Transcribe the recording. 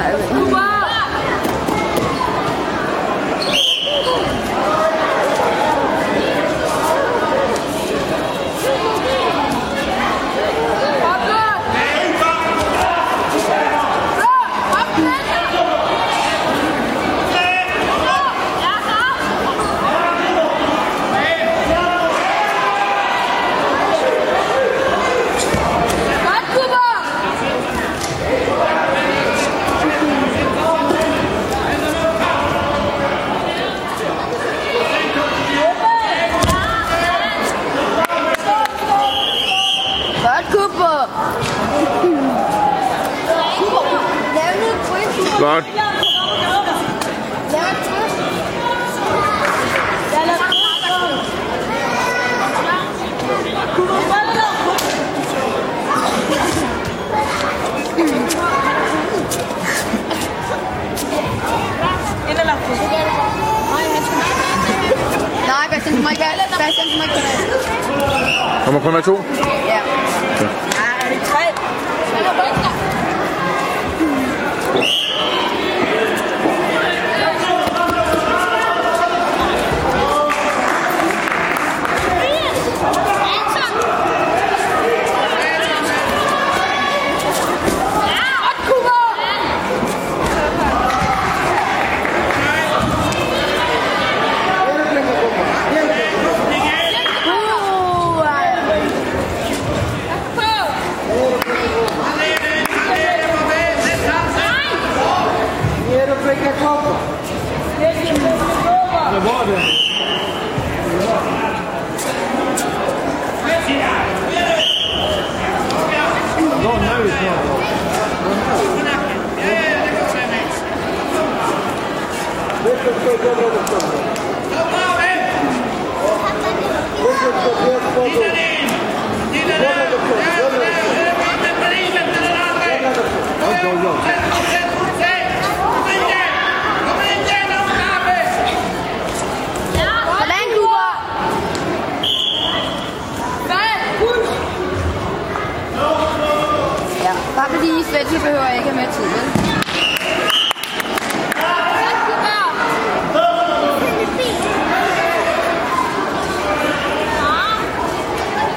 Godt, Godt. Nej, Bastian, du må ikke være Bastian, du må ikke være Der må kun være to. Bare fordi Svend behøver ikke have med tid.